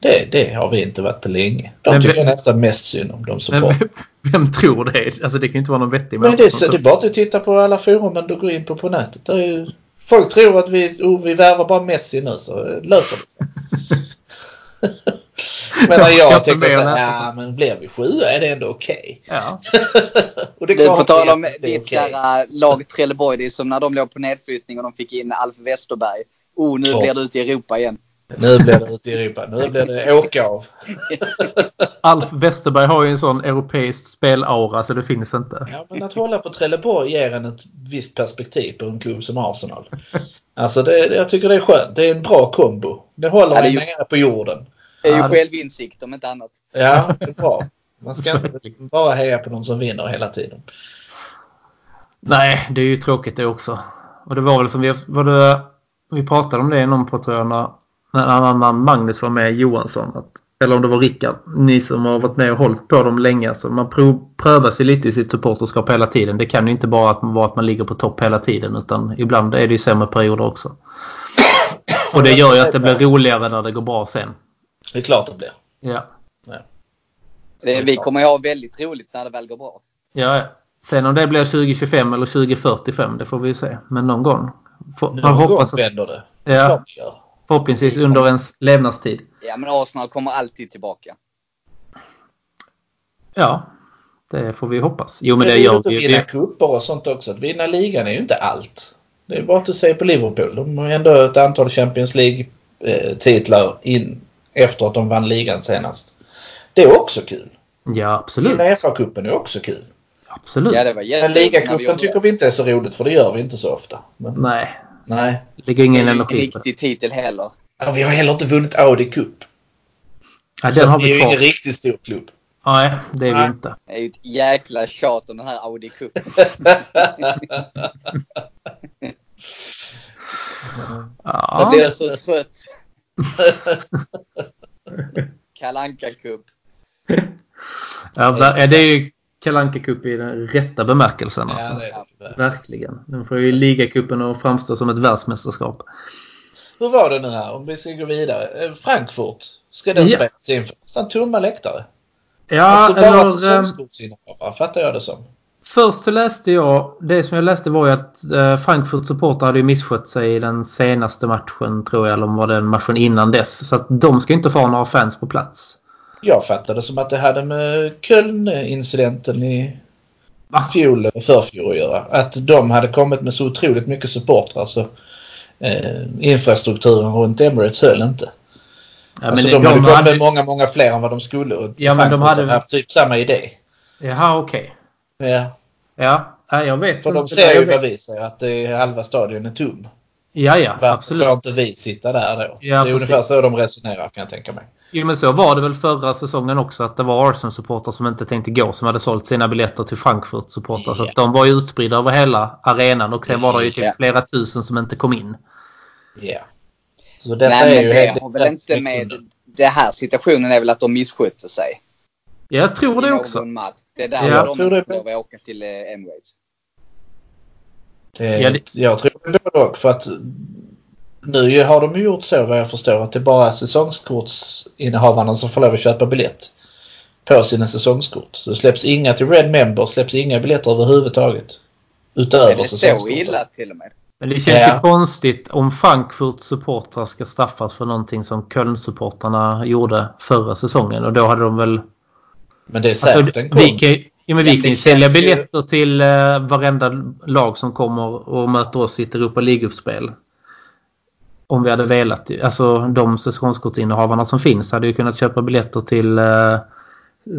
Det, det har vi inte varit på länge. De Men tycker vi- jag nästan mest synd om. De support. vem, vem tror det? Alltså det kan ju inte vara någon vettig Men det, så- som- det är bara att titta på alla forumen du går in på på nätet. Ju, folk tror att vi, oh, vi värvar bara Messi nu så löser det sig. men när jag Jag tänker funderar så ja men blir vi sjua är det ändå okej. Ja. och det är Du, klart på tal det- om ditt okej. kära lag Trelleborg. Det är som när de låg på nedflyttning och de fick in Alf Westerberg. Oh, nu Ja. blir det ute i Europa igen. Nu blir det ute i Europa. Nu blir det åka av. Alf Westerberg har ju en sån europeisk spelaura så det finns inte. Ja, men att hålla på Trelleborg ger en ett visst perspektiv på en klubb som Arsenal. Alltså det, jag tycker det är skönt. Det är en bra kombo. Det håller Ja, det är en ju- nere på jorden. Det är ju självinsikt om inte annat. Ja, det är bra. Man ska inte bara heja på någon som vinner hela tiden. Nej, det är ju tråkigt det också. Och det var väl som vi, var det, vi pratade om det i någon på tror jag när, när en annan Magnus var med, Johansson. Att, eller om det var Rickard. Ni som har varit med och hållit på dem länge. Så man prov, prövas ju lite i sitt supporterskap hela tiden. Det kan ju inte bara att, vara att man ligger på topp hela tiden. Utan ibland är det ju sämre perioder också. Och det gör ju att det blir roligare när det går bra sen. Det är klart det blir. Ja. Det, vi kommer ju ha väldigt roligt när det väl går bra. Ja, ja. Sen om det blir 2025 eller 2045, det får vi ju se. Men någon gång. Man Någon gång hoppas att, vänder det. ja, förhoppningsvis under ens levnadstid. Ja, men Arsenal kommer alltid tillbaka. Ja, det får vi hoppas. Jo, men Men det det gör vi vinna cuper och sånt också. Att vinna ligan är ju inte allt. Det är bara att se på Liverpool. De har ändå ett antal Champions League-titlar in efter att de vann ligan senast. Det är också kul. Ja, absolut. Vinna FA-cupen är också kul. Absolut. Ja, det var Men vi ligacupen tycker vi inte är så roligt för det gör vi inte så ofta. Men, Nej, nej. det ligger ingen Det är ju energi på det. riktig titel heller. Ja, vi har heller inte vunnit Audi Cup. Ja, så den har det är vi ju kvar. ingen riktigt stor klubb. Nej, det är vi Nej. inte. Det är ju ett jäkla tjat om den här Audi Cup. Ja. Jag blir så trött. Kalanka Cup. Ja, det är ju Kalle Anka Cup i den rätta bemärkelsen. Alltså. Ja, det det. Verkligen. Den får ju ligacupen att framstå som ett världsmästerskap. Hur var det nu här om vi ska gå vidare? Eh, Frankfurt. Ska den Ja. spelas in för nästan tomma läktare? Ja, alltså bara eller... eh, säsongskortsinnehavare fattar jag det som. Först så läste jag, det som jag läste var ju att eh, Frankfurt supportrar hade ju misskött sig i den senaste matchen tror jag, eller var den matchen innan dess. Så att de ska inte få några fans på plats. Jag fattade som att det hade med Köln-incidenten i Va? fjol eller förfjol att göra. Att de hade kommit med så otroligt mycket supportrar så eh, infrastrukturen runt Emirates höll inte. Ja, alltså det- de, hade kommit hade- med många, många fler än vad de skulle. Och Ja, men de hade- haft typ samma idé. Jaha, okej. Ja, Ja, ja, jag vet för de ser ju vad vi säger, att det är halva stadion är tom. Ja, ja, Varför absolut. får inte vi sitta där då? Ja, det är precis. ungefär så de resonerar kan jag tänka mig. Jo, men så var det väl förra säsongen också att det var Arsenal-supportrar som inte tänkte gå som hade sålt sina biljetter till Frankfurt-supportrar. Så Ja. att de var ju utspridda över hela arenan och sen var det ju typ Ja. flera tusen som inte kom in. Ja. Så detta Nej, är men ju det helt... har väl inte med... Det här situationen är väl att de misskötte sig. Jag tror det också. match. Det är där jag de tror inte det- får åka till eh, Emirates. Det, Ja, det- Jag tror det både och för att nu har de ju gjort så vad jag förstår att det är bara säsongskortsinnehavarna som får lov att köpa biljett på sina säsongskort. Så det släpps inga till Red Member, släpps inga biljetter överhuvudtaget. Utöver Är det så säsongskorten. illa till och med? Men det känns Ja. ju konstigt om Frankfurts supportrar ska straffas för någonting som Köln-supportrarna gjorde förra säsongen. Och då hade de väl... Men det är säkert Alltså, en vi kan, ja, men vi Ja, kan ju sälja känns ju- biljetter till eh, varenda lag som kommer och möter oss i ett Europa League-uppspel. Om vi hade velat. Alltså de säsongskortsinnehavarna som finns hade ju kunnat köpa biljetter till eh,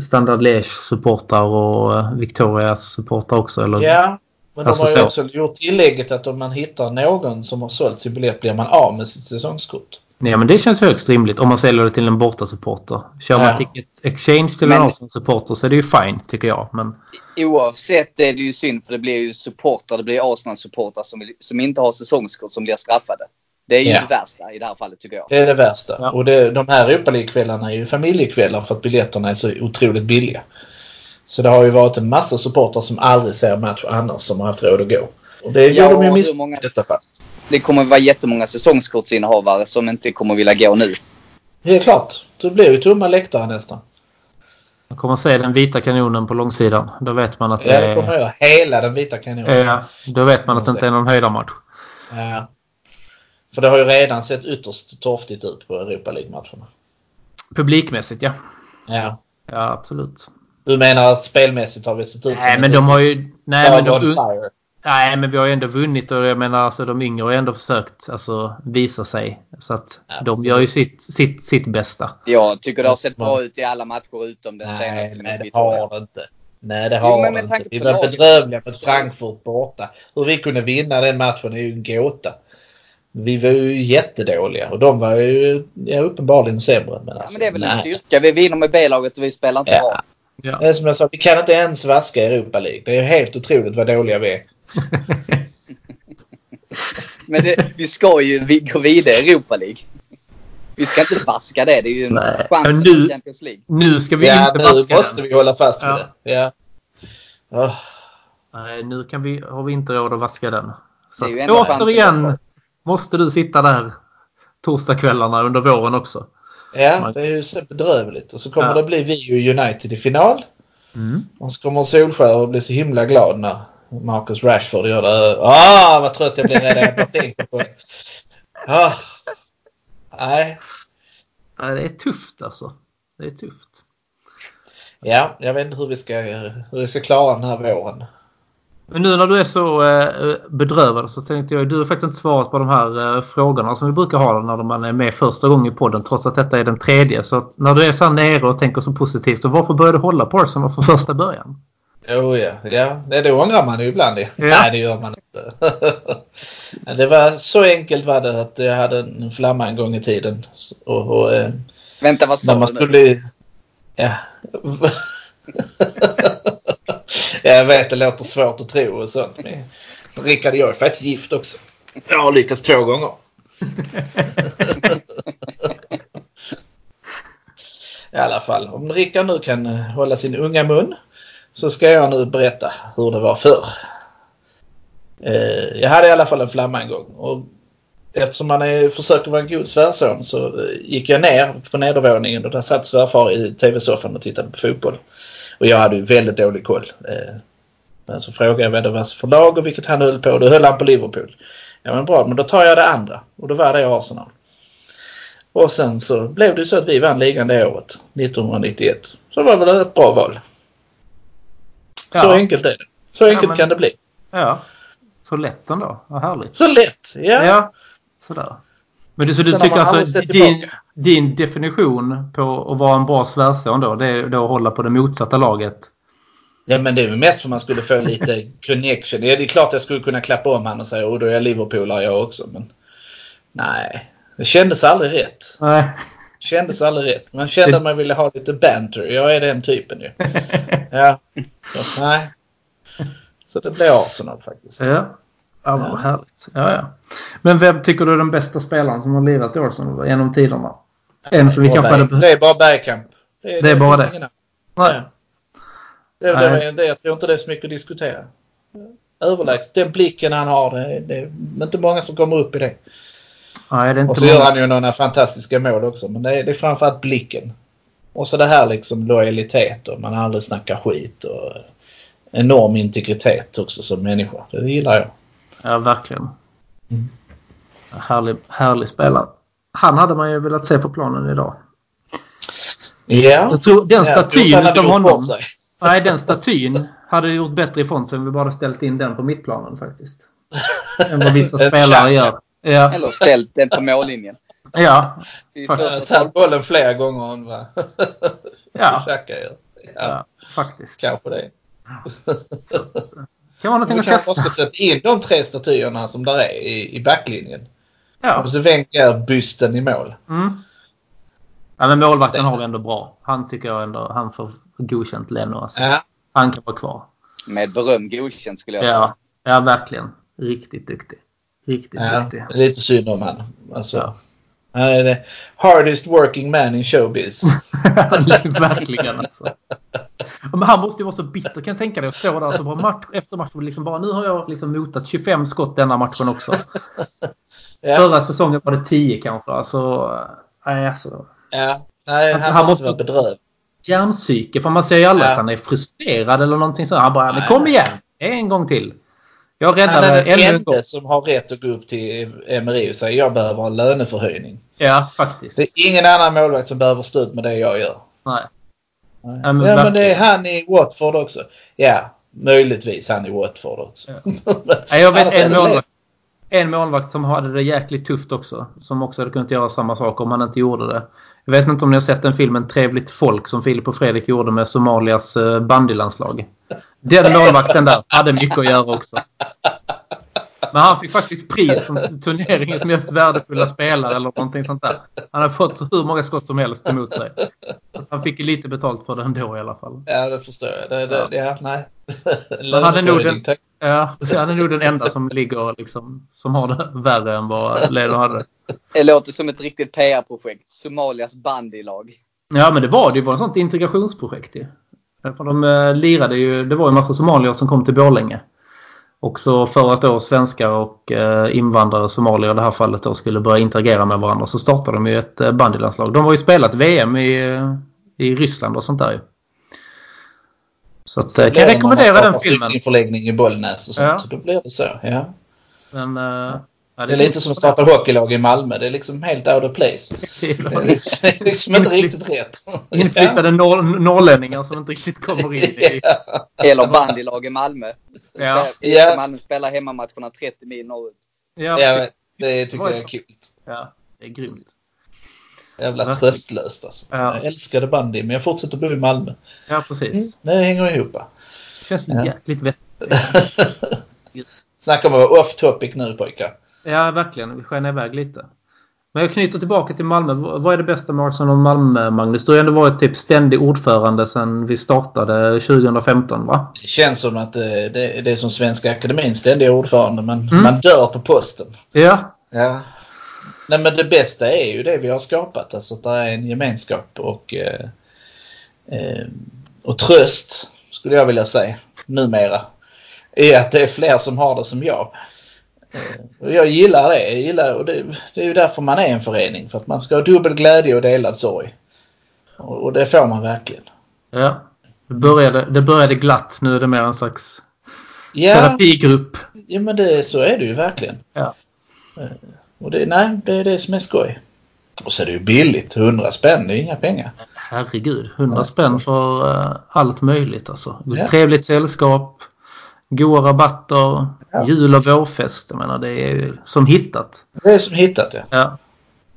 Standard Liège-supportrar och eh, Victorias supportrar också. Eller? Ja, men Alltså de har ju så. också gjort tillägget att om man hittar någon som har sålt sin biljett blir man av med sitt säsongskort. Nej men det känns högst rimligt om man säljer det till en bortasupporter. Kör man Ja. ticket exchange till Men- en Arsenal-supporter så är det ju fine tycker jag. Men Oavsett är det ju synd för det blir ju supportrar, det blir Arsenal-supportrar som, som inte har säsongskort som blir straffade. Det är ju Ja. det värsta i det här fallet tycker jag. Det är det värsta. Ja. Och det, de här Europa League-kvällarna är ju familjekvällar för att biljetterna är så otroligt billiga. Så det har ju varit en massa supportrar som aldrig ser match annars som har haft råd att gå. Och det Ja, gör de ju miss många- i detta fall. Det kommer vara jättemånga säsongskortsinnehavare som inte kommer vilja gå nu. Det är klart. Det blir ju tomma läktare nästan. man kommer se den vita kanonen på långsidan. Då vet man att det Ja, det kommer är... jag. Hela den vita kanonen. Ja, då vet man att det inte är någon höjdarmatch. Ja. För det har ju redan sett ytterst torftigt ut på Europa League-matcherna. Publikmässigt ja. Ja. Ja absolut. Du menar att spelmässigt har vi sett ut Nej men de har ju... Nej men, de, fire. Nej men vi har ju ändå vunnit och jag menar alltså de yngre har ju ändå försökt alltså, visa sig. Så att de Absolut. gör ju sitt, sitt, sitt bästa. Jag tycker det har sett bra ut i alla matcher utom den Nej, senaste nej det har det inte. Nej, det Jo, har men det inte. Vi var bedrövliga mot Frankfurt borta. Hur vi kunde vinna den matchen är ju en gåta. Vi var ju jättedåliga och de var ju ja, uppenbarligen sämre. Men, Ja, alltså, men det är väl en nej. styrka. Vi vinner med B-laget och vi spelar inte Ja. bra. Ja. Det är som jag sa, vi kan inte ens vaska Europa League. Det är helt otroligt vad dåliga vi är. Men det, vi ska ju vi gå vidare i Europa League. Vi ska inte vaska det. Det är ju en Nej, chans nu- Champions League. Nu ska vi Ja, inte nu vaska måste den. vi hålla fast vid Ja. det. Ja. Åh, Nej, nu kan vi, har vi inte råd att vaska den. Så Det är ju återigen måste du sitta där torsdagskvällarna under våren också. Ja, det är ju så bedrövligt. Och så kommer Ja. det bli vi och United i final. Mm. Och så kommer Solskär och bli så himla glad när Marcus Rashford gör det. Ah, vad trött jag blir redan jag bara tänker på det. Ah. Nej, Ja, Det är tufft alltså. Det är tufft. ja, jag vet inte hur vi ska, hur vi ska klara den här våren. Men nu när du är så eh, bedrövad så tänkte jag, du har faktiskt inte svarat på de här eh, frågorna som vi brukar ha när man är med första gången i podden trots att detta är den tredje. Så när du är så här nere och tänker så positivt, så varför började du hålla på Arsenal från första början? Jo, ja. ja. Det, det ångrar man ju ibland. Ja. Nej, det gör man inte. Det var så enkelt var det att jag hade en flamma en gång i tiden. Och, och, eh, Vänta, vad sa du nu? skulle... Ja. jag vet, det låter svårt att tro och sånt. Men Rickard och jag är faktiskt gift också. Jag har lyckats två gånger. I alla fall, om Rickard nu kan hålla sin unga mun så ska jag nu berätta hur det var förr. Eh, Jag hade i alla fall en flamma en gång. Och eftersom man är, försöker vara en god svärson så eh, gick jag ner på nedervåningen och där satt svärfar i tv-soffan och tittade på fotboll. Och jag hade ju väldigt dålig koll. Eh, Men så frågade jag vad det var för lag och vilket han höll på. Då höll han på Liverpool. Ja men bra, men då tar jag det andra. Och då var det Arsenal. Och sen så blev det så att vi vann ligan det året, 1991. Så det var väl ett bra val. Så Ja. enkelt är det. Så enkelt men- kan det bli. Ja. Så lätt ändå. Vad härligt. Så lätt! Ja. Ja. Sådär. Men du, så du Sen tycker alltså din, din definition på att vara en bra svärson då, det är då att hålla på det motsatta laget? Ja men det är mest för man skulle få lite connection. Ja, det är klart jag skulle kunna klappa om han och säga och då är jag Liverpoolare jag också. Men nej, det kändes aldrig rätt. Nej. Kändes aldrig rätt. Man kände att man ville ha lite banter. Jag är den typen ju. Ja. Så nej. Så det blev Arsenal faktiskt. Ja. Ja, vad härligt. Ja, ja. Men vem tycker du är den bästa spelaren som har lirat i Arsenal genom tiderna? En som vi Det är kanske bara hade behövt. Det är bara Bergkamp. Det, Det är bara finns det. ingen annan. Nej. Det, det, Nej. det, det, jag tror inte det är så mycket att diskutera. Överlägset. Den blicken han har, det, det är inte många som kommer upp i det. Nej, det är Och inte så gör många. han ju några fantastiska mål också. Men det är, det är framförallt blicken. Och så det här liksom lojalitet och man aldrig snackar skit. Och enorm integritet också som människa. Det gillar jag. Ja, verkligen. Mm. Härlig, härlig spelare. Han hade man ju velat se på planen idag. Ja. Jag tror den Ja, statyn inte han hade av gjort honom. Nej, den statyn hade gjort bättre ifrån sig om vi bara ställt in den på mittplanen faktiskt. Än vad vissa spelare gör. Ja, Eller ställt den på mållinjen. ja, I Faktiskt. första Jag har tagit bollen fler gånger än vad Ja. Xhaka gör. Ja, ja, faktiskt. kanske det. Kan vara någonting Vi att kanske testa. ska sätta in de tre statyerna som där är i, i backlinjen. Ja. Och så Wenger-bysten i mål. Mm. ja, men målvakten har vi ändå bra. Han tycker jag ändå, han får godkänt Leno. Alltså. Ja. Han kan vara kvar. Med beröm godkänt skulle jag säga. Ja, ja verkligen. Riktigt duktig. Riktigt ja. duktig. Lite synd om han. Alltså, Ja. Han är the hardest working man in showbiz. Verkligen alltså. Men han måste ju vara så bitter kan jag tänka dig att stå där så match efter match och liksom bara nu har jag liksom motat 25 skott denna matchen också. Ja. Förra säsongen var det 10 kanske. Alltså, nej, alltså. ja. Nej, han, Han- måste vara bedrövad. Hjärnpsyke. För man ser ju aldrig Ja. att han är frustrerad eller någonting sånt. Han bara, men kom igen! En gång till. Jag Han räddade är den enda som har rätt att gå upp till Emery och säga jag behöver en löneförhöjning. Ja, faktiskt. Det är ingen annan målvakt som behöver stå ut med det jag gör. Nej. Nej. Ja, men ja, men det är han i Watford också. Ja, möjligtvis han i Watford också. Nej, jag vet en målvakt, en målvakt som hade det jäkligt tufft också. Som också hade kunnat göra samma sak om han inte gjorde det. Jag vet inte om ni har sett den filmen Trevligt folk som Filip och Fredrik gjorde med Somalias eh, bandylandslag. Den målvakten där hade mycket att göra också. Men han fick faktiskt pris som turneringens mest värdefulla spelare eller någonting sånt där. Han har fått hur många skott som helst emot sig. Så han fick ju lite betalt för det ändå i alla fall. Ja, det förstår jag. Det, det, ja. nej. Han hade nog den-. Ja, så han är nog den enda som ligger liksom, som har det värre än vad Leno hade. Det låter som ett riktigt PR-projekt. Somalias bandylag. Ja, men det var det. Det var ett sånt integrationsprojekt ju. De eh, lirade ju, det var ju en massa somalier som kom till Borlänge. också för att då svenskar och eh, invandrare, somalier i det här fallet då, skulle börja interagera med varandra så startade de ju ett eh, bandylandslag. De har ju spelat VM i, i Ryssland och sånt där ju. Så att, eh, kan jag rekommendera den filmen. Flyktingförläggning i Bollnäs och sånt. Ja. Då blir det så. Ja. Men, eh, ja, Det är lite som att starta hockeylag i Malmö. Det är liksom helt out of place. Det är liksom inte riktigt rätt. Inflyttade norr, norrlänningar som inte riktigt kommer in i... Eller bandylag i Malmö. Ja. Ja. Malmö spelar hemmamatcherna 30 mil norrut. Ja, Ja, det tycker jag är kul. ja, det är grymt. Jävla Verkligen. tröstlöst alltså. Ja. Jag älskade bandy men jag fortsätter bo i Malmö. Ja, precis. Det hänger ihop. Känns Ja. jäkligt vettigt. Snacka om att vara off topic nu pojkar. Ja, verkligen. Vi skenar iväg lite. Men jag knyter tillbaka till Malmö. Vad är det bästa med Arsenal och Malmö, Magnus? Du har ju ändå varit typ ständig ordförande sedan vi startade 2015, va? Det känns som att det, det, det är som Svenska Akademin ständiga ordförande men Mm. man dör på posten. Ja. Ja. Nej men det bästa är ju det vi har skapat. Alltså att det är en gemenskap och, eh, eh, och tröst skulle jag vilja säga numera. I att det är fler som har det som jag. Eh, och jag gillar det. Jag gillar, och det. Det är ju därför man är en förening. För att man ska ha dubbel glädje och delad sorg. Och, och det får man verkligen. ja. Det, började, det började glatt. Nu är det mer en slags Ja, terapigrupp. ja men det, så är det ju verkligen. Ja. Och det, nej, det är det som är skoj. Och så är det ju billigt. 100 spänn, det är inga pengar. Herregud. 100 spänn för uh, allt möjligt alltså. Ja. Trevligt sällskap. Goda rabatter. Ja. Jul och vårfest. Jag menar, det är ju som hittat. Det är som hittat ja. Ja.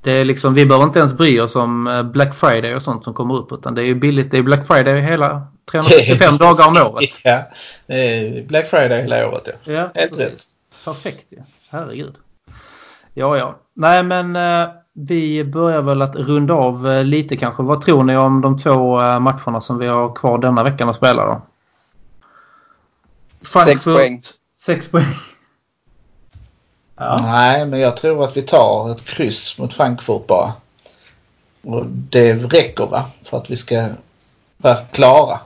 Det är liksom, vi behöver inte ens bry oss om eh, Black Friday och sånt som kommer upp. Utan det är ju billigt. Det är Black Friday hela 365 dagar om året. Ja, Black Friday hela året ja. Ja, Helt rätt. Perfekt ju. Herregud. Ja, ja. Nej, men eh, vi börjar väl att runda av eh, lite kanske. Vad tror ni om de två eh, matcherna som vi har kvar denna veckan att spela då? Sex Frankfurt- poäng. Sex poäng. Ja. Nej, men jag tror att vi tar ett kryss mot Frankfurt bara. Och det räcker va? För att vi ska vara klara.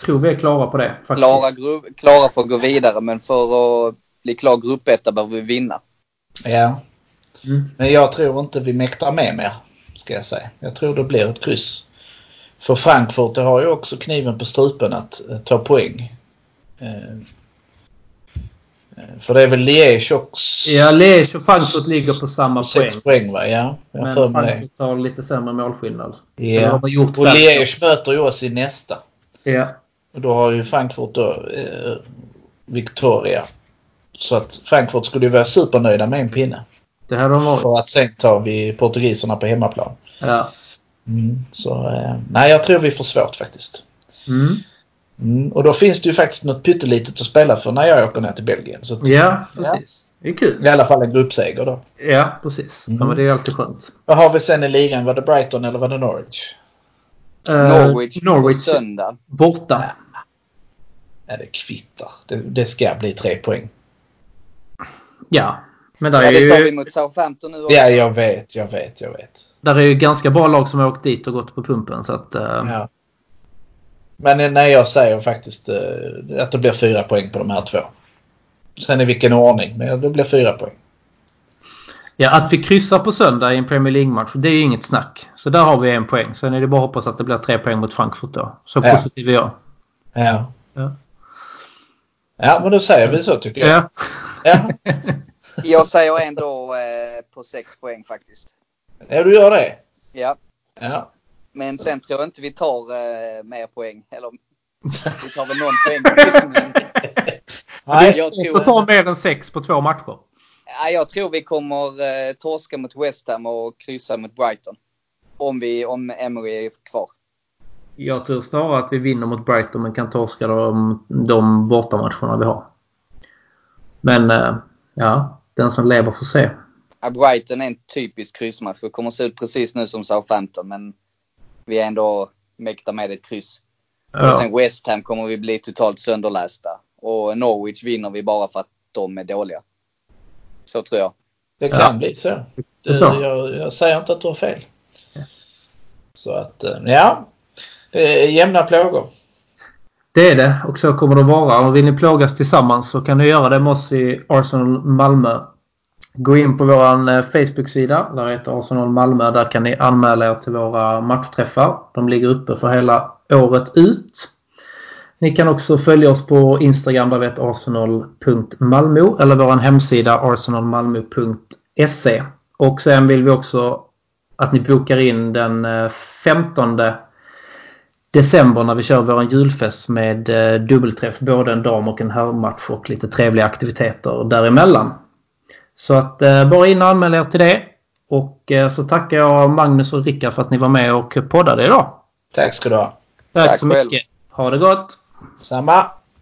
Tror vi är klara på det. Faktiskt. Klara, klara för att gå vidare men för att bli klar gruppetta behöver vi vinna. Ja. Mm. Men jag tror inte vi mäktar med mer. Ska jag säga. Jag tror det blir ett kryss. För Frankfurt det har ju också kniven på strupen att eh, ta poäng. Eh, eh, för det är väl Liège också. Ja, Liège och Frankfurt ligger på samma poäng. Sex poäng va? Ja, jag Men mig det. Frankfurt har lite sämre målskillnad. Ja. Och. Liège möter ju oss i nästa. Ja. Och då har ju Frankfurt då eh, Victoria. Så att Frankfurt skulle ju vara supernöjda med en pinne. Det hade de varit. För att sen tar vi portugiserna på hemmaplan. Ja. Mm, så eh, nej, jag tror vi får svårt faktiskt. Mm. Mm, och då finns det ju faktiskt något pyttelitet att spela för när jag åker ner till Belgien. Så att, Ja, precis. Det är kul. I alla fall en gruppseger då. Ja, precis. Mm. Ja, men det är alltid skönt. Vad har vi sen i ligan? Var det Brighton eller var det Norwich? Eh, Norwich, Norwich på söndag. borta. Nej, det kvittar. Det, det ska bli tre poäng. Ja. Men där Ja, är, det sa vi ju, mot Southampton nu också. Ja, jag vet, jag vet, jag vet. där är ju ganska bra lag som har åkt dit och gått på pumpen. Så att, eh, Ja. Men när jag säger faktiskt eh, att det blir fyra poäng på de här två. Sen i vilken ordning, men det blir fyra poäng. ja, att vi kryssar på söndag i en Premier League-match, det är ju inget snack. Så där har vi en poäng. Sen är det bara att hoppas att det blir tre poäng mot Frankfurt då. Så Ja. positiv är jag. Ja. Ja. Ja, men då säger vi så tycker jag. Ja. Ja, Jag säger ändå eh, på sex poäng faktiskt. ja du gör det. Ja, Ja. men sen tror jag inte vi tar eh, mer poäng. Eller vi tar väl någon poäng. Men, Nej, jag Så tror, ta mer än sex på två matcher. ja, jag tror vi kommer eh, torska mot West Ham och kryssa mot Brighton. Om, vi, om Emery är kvar. Jag tror snarare att vi vinner mot Brighton men kan torska de, de bortamatcherna vi har. Men eh, ja, den som lever får se. Ja, Brighton är en typisk kryssmatch. Det kommer se ut precis nu som Southampton men vi är ändå mäktar med ett kryss. Och Ja. sen West Ham kommer vi bli totalt sönderlästa. Och Norwich vinner vi bara för att de är dåliga. Så tror jag. det kan Ja. bli så. Är så. jag, jag säger inte att du har fel. Så att, eh, ja. Det är jämna plågor. Det är det och så kommer det att vara. Och vill ni plågas tillsammans så kan ni göra det med oss i Arsenal Malmö. Gå in på vår eh, Facebook-sida. Där heter Arsenal Malmö. Där kan ni anmäla er till våra matchträffar. De ligger uppe för hela året ut. Ni kan också följa oss på Instagram där vi heter arsenal.malmo eller vår hemsida arsenalmalmo.se. Och sen vill vi också att ni bokar in den eh, 15 december när vi kör vår julfest med eh, dubbelträff. Både en dam och en herrmatch och lite trevliga aktiviteter däremellan. Så att eh, bara in och anmäl er till det. Och så tackar jag Magnus och Rickard för att ni var med och poddade idag. Tack ska du ha. Tack, Tack så mycket. Ha det gott. Samma.